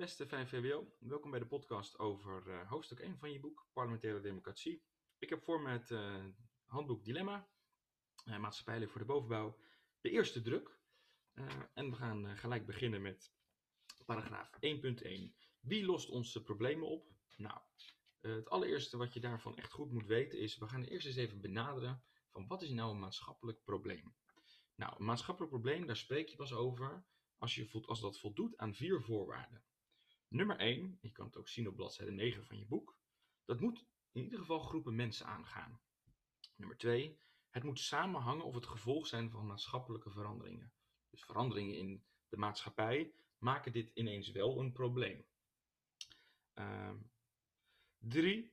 Beste 5 VWO, welkom bij de podcast over uh, hoofdstuk 1 van je boek Parlementaire Democratie. Ik heb voor me het uh, handboek Dilemma, uh, voor de bovenbouw, de eerste druk. en we gaan gelijk beginnen met paragraaf 1.1. Wie lost onze problemen op? Nou, het allereerste wat je daarvan echt goed moet weten is, we gaan eerst eens even benaderen van wat is nou een maatschappelijk probleem? Nou, een maatschappelijk probleem, daar spreek je pas over als, je, als dat voldoet aan vier voorwaarden. Nummer 1, je kan het ook zien op bladzijde 9 van je boek, dat moet in ieder geval groepen mensen aangaan. Nummer 2, het moet samenhangen of het gevolg zijn van maatschappelijke veranderingen. Dus veranderingen in de maatschappij maken dit ineens wel een probleem. Uh,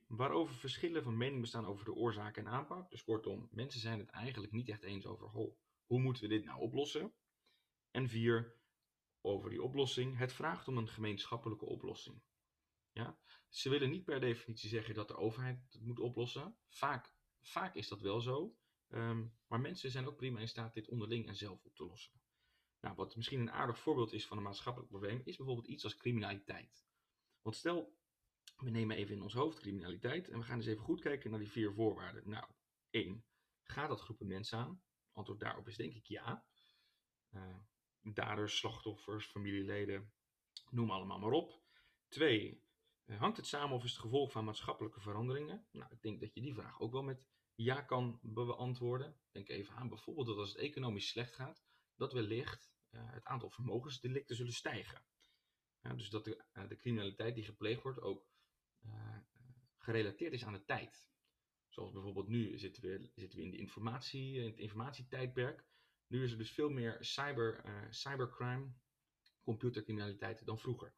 waarover verschillen van mening bestaan over de oorzaak en aanpak. Dus kortom, mensen zijn het eigenlijk niet echt eens over hoe moeten we dit nou oplossen. En vier, over die oplossing. Het vraagt om een gemeenschappelijke oplossing. Ja? Ze willen niet per definitie zeggen dat de overheid het moet oplossen. Vaak, vaak is dat wel zo. Ehm, maar mensen zijn ook prima in staat dit onderling en zelf op te lossen. Nou, wat misschien een aardig voorbeeld is van een maatschappelijk probleem, is bijvoorbeeld iets als criminaliteit. Want stel, we nemen even in ons hoofd criminaliteit en we gaan eens even goed kijken naar die vier voorwaarden. Nou, één, gaat dat groepen mensen aan? Antwoord daarop is denk ik ja. Uh, daders, slachtoffers, familieleden, noem allemaal maar op. Twee, eh, hangt het samen of is het gevolg van maatschappelijke veranderingen? Nou, ik denk dat je die vraag ook wel met ja kan beantwoorden. Denk even aan bijvoorbeeld dat als het economisch slecht gaat, dat wellicht uh, het aantal vermogensdelicten zullen stijgen. Ja, dus dat de, uh, de, criminaliteit die gepleegd wordt ook gerelateerd is aan de tijd. Zoals bijvoorbeeld nu zitten we, zitten we in, de informatie, in het informatietijdperk. Nu is er dus veel meer cyber, uh, cybercrime, computercriminaliteit dan vroeger.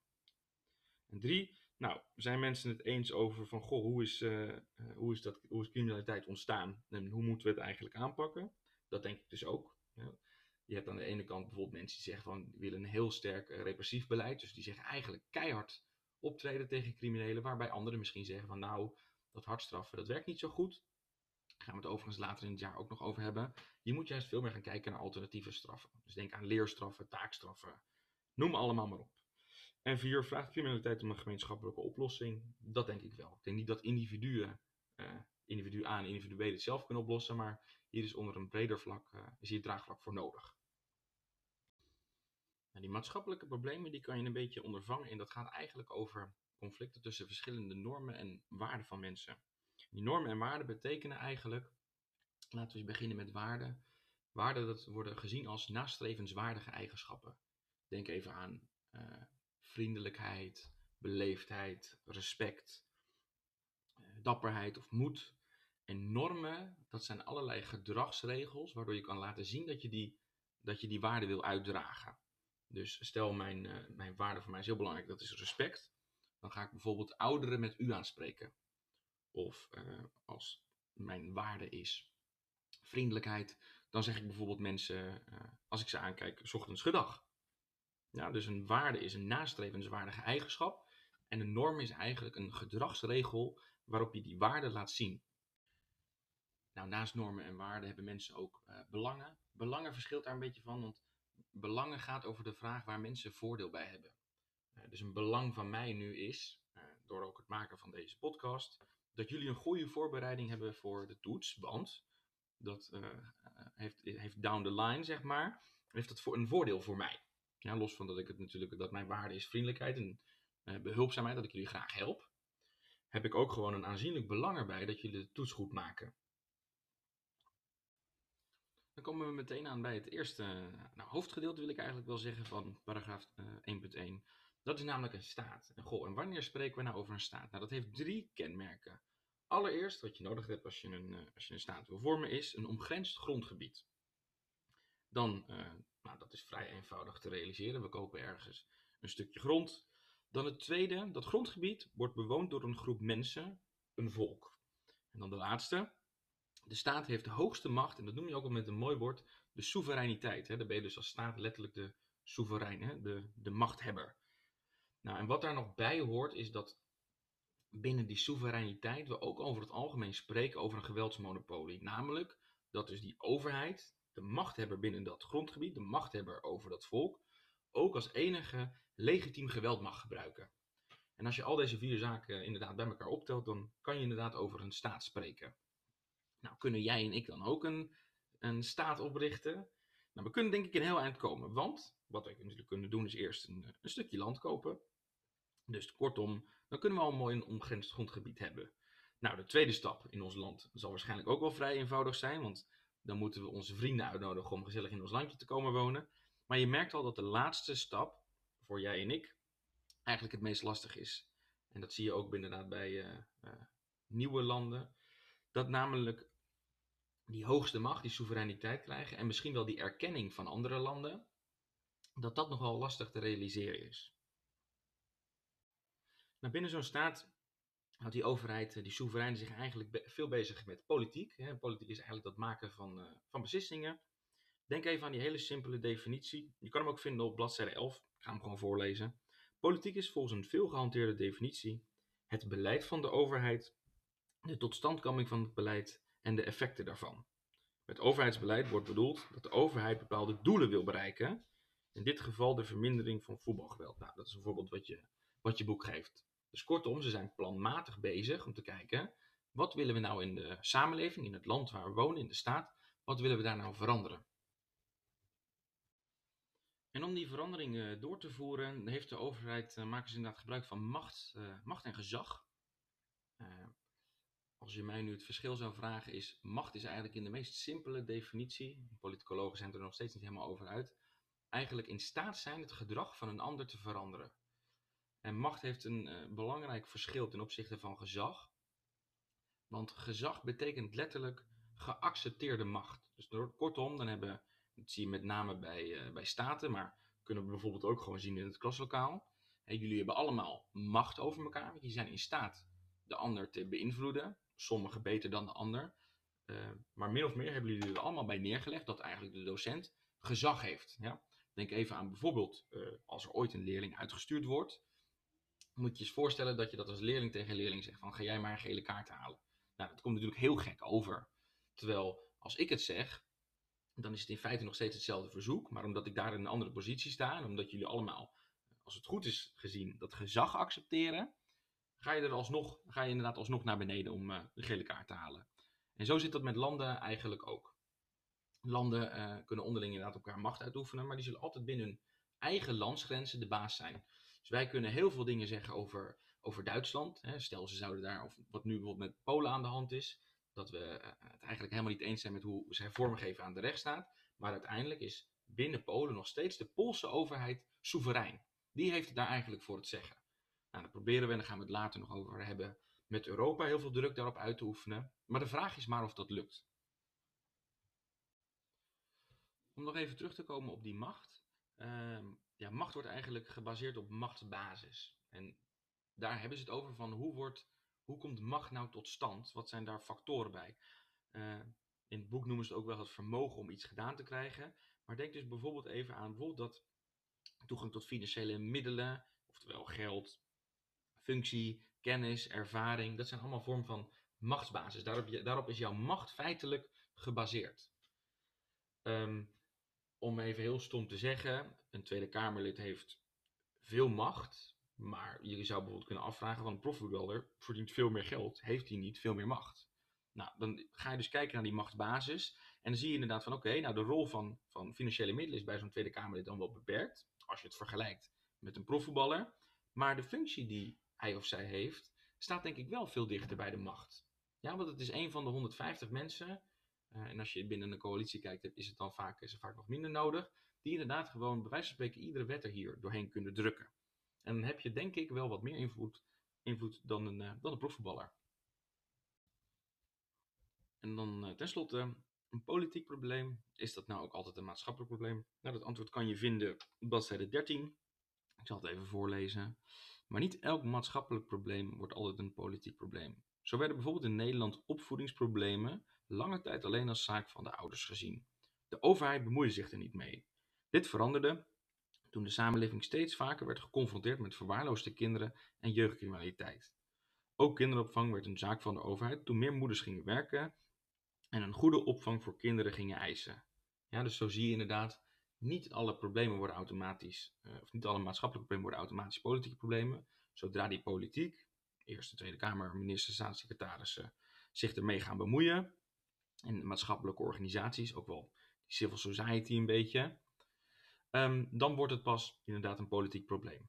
En drie, nou, zijn mensen het eens over van, goh, hoe is, uh, hoe is, dat, hoe is criminaliteit ontstaan en hoe moeten we het eigenlijk aanpakken? Dat denk ik dus ook. Ja. Je hebt aan de ene kant bijvoorbeeld mensen die zeggen van, willen een heel sterk repressief beleid. Dus die zeggen eigenlijk keihard optreden tegen criminelen, waarbij anderen misschien zeggen van, nou, dat hardstraffen, dat werkt niet zo goed gaan we het overigens later in het jaar ook nog over hebben. Je moet juist veel meer gaan kijken naar alternatieve straffen. Dus denk aan leerstraffen, taakstraffen, noem allemaal maar op. En vier, vraagt criminaliteit om een gemeenschappelijke oplossing? Dat denk ik wel. Ik denk niet dat individuen, uh, individu A en het zelf kunnen oplossen, maar hier is onder een breder vlak, uh, is hier draagvlak voor nodig. Nou, die maatschappelijke problemen die kan je een beetje ondervangen en dat gaat eigenlijk over conflicten tussen verschillende normen en waarden van mensen. Die normen en waarden betekenen eigenlijk, laten we eens beginnen met waarden. Waarden dat worden gezien als nastrevenswaardige eigenschappen. Denk even aan uh, vriendelijkheid, beleefdheid, respect, uh, dapperheid of moed. En normen, dat zijn allerlei gedragsregels waardoor je kan laten zien dat je die, dat je die waarde wil uitdragen. Dus stel mijn, uh, mijn waarde voor mij is heel belangrijk, dat is respect. Dan ga ik bijvoorbeeld ouderen met u aanspreken. Of uh, als mijn waarde is vriendelijkheid, dan zeg ik bijvoorbeeld mensen, uh, als ik ze aankijk, s ochtends gedag. Dus een waarde is een nastrevenswaardige eigenschap. En een norm is eigenlijk een gedragsregel waarop je die waarde laat zien. Nou, naast normen en waarden hebben mensen ook uh, belangen. Belangen verschilt daar een beetje van, want belangen gaat over de vraag waar mensen voordeel bij hebben. Dus een belang van mij nu is, door ook het maken van deze podcast, dat jullie een goede voorbereiding hebben voor de toets. Want dat uh, heeft, heeft down the line, zeg maar, heeft dat voor een voordeel voor mij. Ja, los van dat ik het natuurlijk, dat mijn waarde is vriendelijkheid en uh, behulpzaamheid, dat ik jullie graag help. Heb ik ook gewoon een aanzienlijk belang erbij dat jullie de toets goed maken. Dan komen we meteen aan bij het eerste nou, hoofdgedeelte, wil ik eigenlijk wel zeggen, van paragraaf uh, 1.1. Dat is namelijk een staat. En, en wanneer spreken we nou over een staat? Nou, dat heeft drie kenmerken. Allereerst, wat je nodig hebt als je een, eh, als je een staat wil vormen, is een omgrensd grondgebied. Dan, uh, nou, dat is vrij eenvoudig te realiseren. We kopen ergens een stukje grond. Dan het tweede, dat grondgebied wordt bewoond door een groep mensen, een volk. En dan de laatste, de staat heeft de hoogste macht, en dat noem je ook al met een mooi woord, de soevereiniteit. Hè? Dan ben je dus als staat letterlijk de soeverein, hè? De, de machthebber. Nou, en wat daar nog bij hoort, is dat binnen die soevereiniteit we ook over het algemeen spreken over een geweldsmonopolie. Namelijk dat dus die overheid, de machthebber binnen dat grondgebied, de machthebber over dat volk, ook als enige legitiem geweld mag gebruiken. En als je al deze vier zaken inderdaad bij elkaar optelt, dan kan je inderdaad over een staat spreken. Nou, kunnen jij en ik dan ook een, een staat oprichten? Nou, we kunnen denk ik een heel eind komen, want wat we natuurlijk kunnen doen is eerst een, een stukje land kopen. Dus kortom, dan kunnen we al een mooi omgrensd grondgebied hebben. Nou, de tweede stap in ons land zal waarschijnlijk ook wel vrij eenvoudig zijn, want dan moeten we onze vrienden uitnodigen om gezellig in ons landje te komen wonen. Maar je merkt al dat de laatste stap, voor jij en ik, eigenlijk het meest lastig is. En dat zie je ook inderdaad bij uh, uh, nieuwe landen. Dat namelijk die hoogste macht, die soevereiniteit krijgen en misschien wel die erkenning van andere landen, dat dat nogal lastig te realiseren is. Nou, binnen zo'n staat houdt die overheid, eh, die soeverein, zich eigenlijk veel bezig met politiek. Hè. Politiek is eigenlijk dat maken van, uh, van beslissingen. Denk even aan die hele simpele definitie. Je kan hem ook vinden op bladzijde 11. Ik ga hem gewoon voorlezen. Politiek is volgens een veel gehanteerde definitie het beleid van de overheid, de totstandkoming van het beleid en de effecten daarvan. Met overheidsbeleid wordt bedoeld dat de overheid bepaalde doelen wil bereiken. In dit geval de vermindering van voetbalgeweld. Nou, dat is een voorbeeld wat je, wat je boek geeft. Dus kortom, ze zijn planmatig bezig om te kijken, wat willen we nou in de samenleving, in het land waar we wonen, in de staat, wat willen we daar nou veranderen? En om die veranderingen door te voeren, heeft de overheid, uh, maken ze inderdaad gebruik van macht, uh, macht en gezag. Als je mij nu het verschil zou vragen, is macht is eigenlijk in de meest simpele definitie, politicologen zijn er nog steeds niet helemaal over uit, eigenlijk in staat zijn het gedrag van een ander te veranderen. En macht heeft een uh, belangrijk verschil ten opzichte van gezag. Want gezag betekent letterlijk geaccepteerde macht. Dus kortom, dan hebben, dat zie je met name bij, uh, bij staten, maar kunnen we bijvoorbeeld ook gewoon zien in het klaslokaal. Hey, jullie hebben allemaal macht over elkaar, want je zijn in staat de ander te beïnvloeden. Sommigen beter dan de ander. Uh, maar min of meer hebben jullie er allemaal bij neergelegd dat eigenlijk de docent gezag heeft. Ja? Denk even aan bijvoorbeeld als er ooit een leerling uitgestuurd wordt moet je eens voorstellen dat je dat als leerling tegen een leerling zegt van ga jij maar een gele kaart halen. Nou, dat komt natuurlijk heel gek over. Terwijl als ik het zeg, dan is het in feite nog steeds hetzelfde verzoek. Maar omdat ik daar in een andere positie sta en omdat jullie allemaal, als het goed is gezien, dat gezag accepteren, ga je er alsnog, ga je inderdaad alsnog naar beneden om uh, de gele kaart te halen. En zo zit dat met landen eigenlijk ook. Landen uh, kunnen onderling inderdaad elkaar macht uitoefenen, maar die zullen altijd binnen hun eigen landsgrenzen de baas zijn. Dus wij kunnen heel veel dingen zeggen over, over Duitsland. Hè. Stel, ze zouden daar, of wat nu bijvoorbeeld met Polen aan de hand is, dat we uh, het eigenlijk helemaal niet eens zijn met hoe zij vormgeven aan de rechtsstaat. Maar uiteindelijk is binnen Polen nog steeds de Poolse overheid soeverein. Die heeft het daar eigenlijk voor het zeggen. Nou, dan proberen we, en daar gaan we het later nog over hebben, met Europa heel veel druk daarop uit te oefenen. Maar de vraag is maar of dat lukt. Om nog even terug te komen op die macht. Uh, ja, macht wordt eigenlijk gebaseerd op machtsbasis. En daar hebben ze het over van hoe, wordt, hoe komt macht nou tot stand? Wat zijn daar factoren bij? Uh, in het boek noemen ze het ook wel het vermogen om iets gedaan te krijgen. Maar denk dus bijvoorbeeld even aan bijvoorbeeld dat toegang tot financiële middelen, oftewel geld, functie, kennis, ervaring, dat zijn allemaal vormen van machtsbasis. Daarop, daarop is jouw macht feitelijk gebaseerd. Um, om even heel stom te zeggen, een Tweede Kamerlid heeft veel macht, maar je zou bijvoorbeeld kunnen afvragen van een profvoetballer verdient veel meer geld, heeft hij niet veel meer macht? Nou, dan ga je dus kijken naar die machtsbasis en dan zie je inderdaad van oké, nou de rol van, van financiële middelen is bij zo'n Tweede Kamerlid dan wel beperkt, als je het vergelijkt met een profvoetballer, maar de functie die hij of zij heeft, staat denk ik wel veel dichter bij de macht. Ja, want het is een van de 150 mensen uh, en als je binnen een coalitie kijkt, is het dan vaak, is vaak nog minder nodig. Die inderdaad gewoon, bij wijze van spreken, iedere wet er hier doorheen kunnen drukken. En dan heb je denk ik wel wat meer invloed, invloed dan, een, uh, dan een profvoetballer. En dan uh, tenslotte, een politiek probleem. Is dat nou ook altijd een maatschappelijk probleem? Nou, dat antwoord kan je vinden op bladzijde 13. Ik zal het even voorlezen. Maar niet elk maatschappelijk probleem wordt altijd een politiek probleem. Zo werden bijvoorbeeld in Nederland opvoedingsproblemen lange tijd alleen als zaak van de ouders gezien. De overheid bemoeide zich er niet mee. Dit veranderde toen de samenleving steeds vaker werd geconfronteerd met verwaarloosde kinderen en jeugdcriminaliteit. Ook kinderopvang werd een zaak van de overheid toen meer moeders gingen werken en een goede opvang voor kinderen gingen eisen. Ja, dus zo zie je inderdaad niet alle problemen worden automatisch, uh, of niet alle maatschappelijke problemen worden automatisch politieke problemen. Zodra die politiek, Eerste, Tweede Kamer, ministers, staatssecretarissen, zich ermee gaan bemoeien, en maatschappelijke organisaties, ook wel civil society een beetje, um, dan wordt het pas inderdaad een politiek probleem.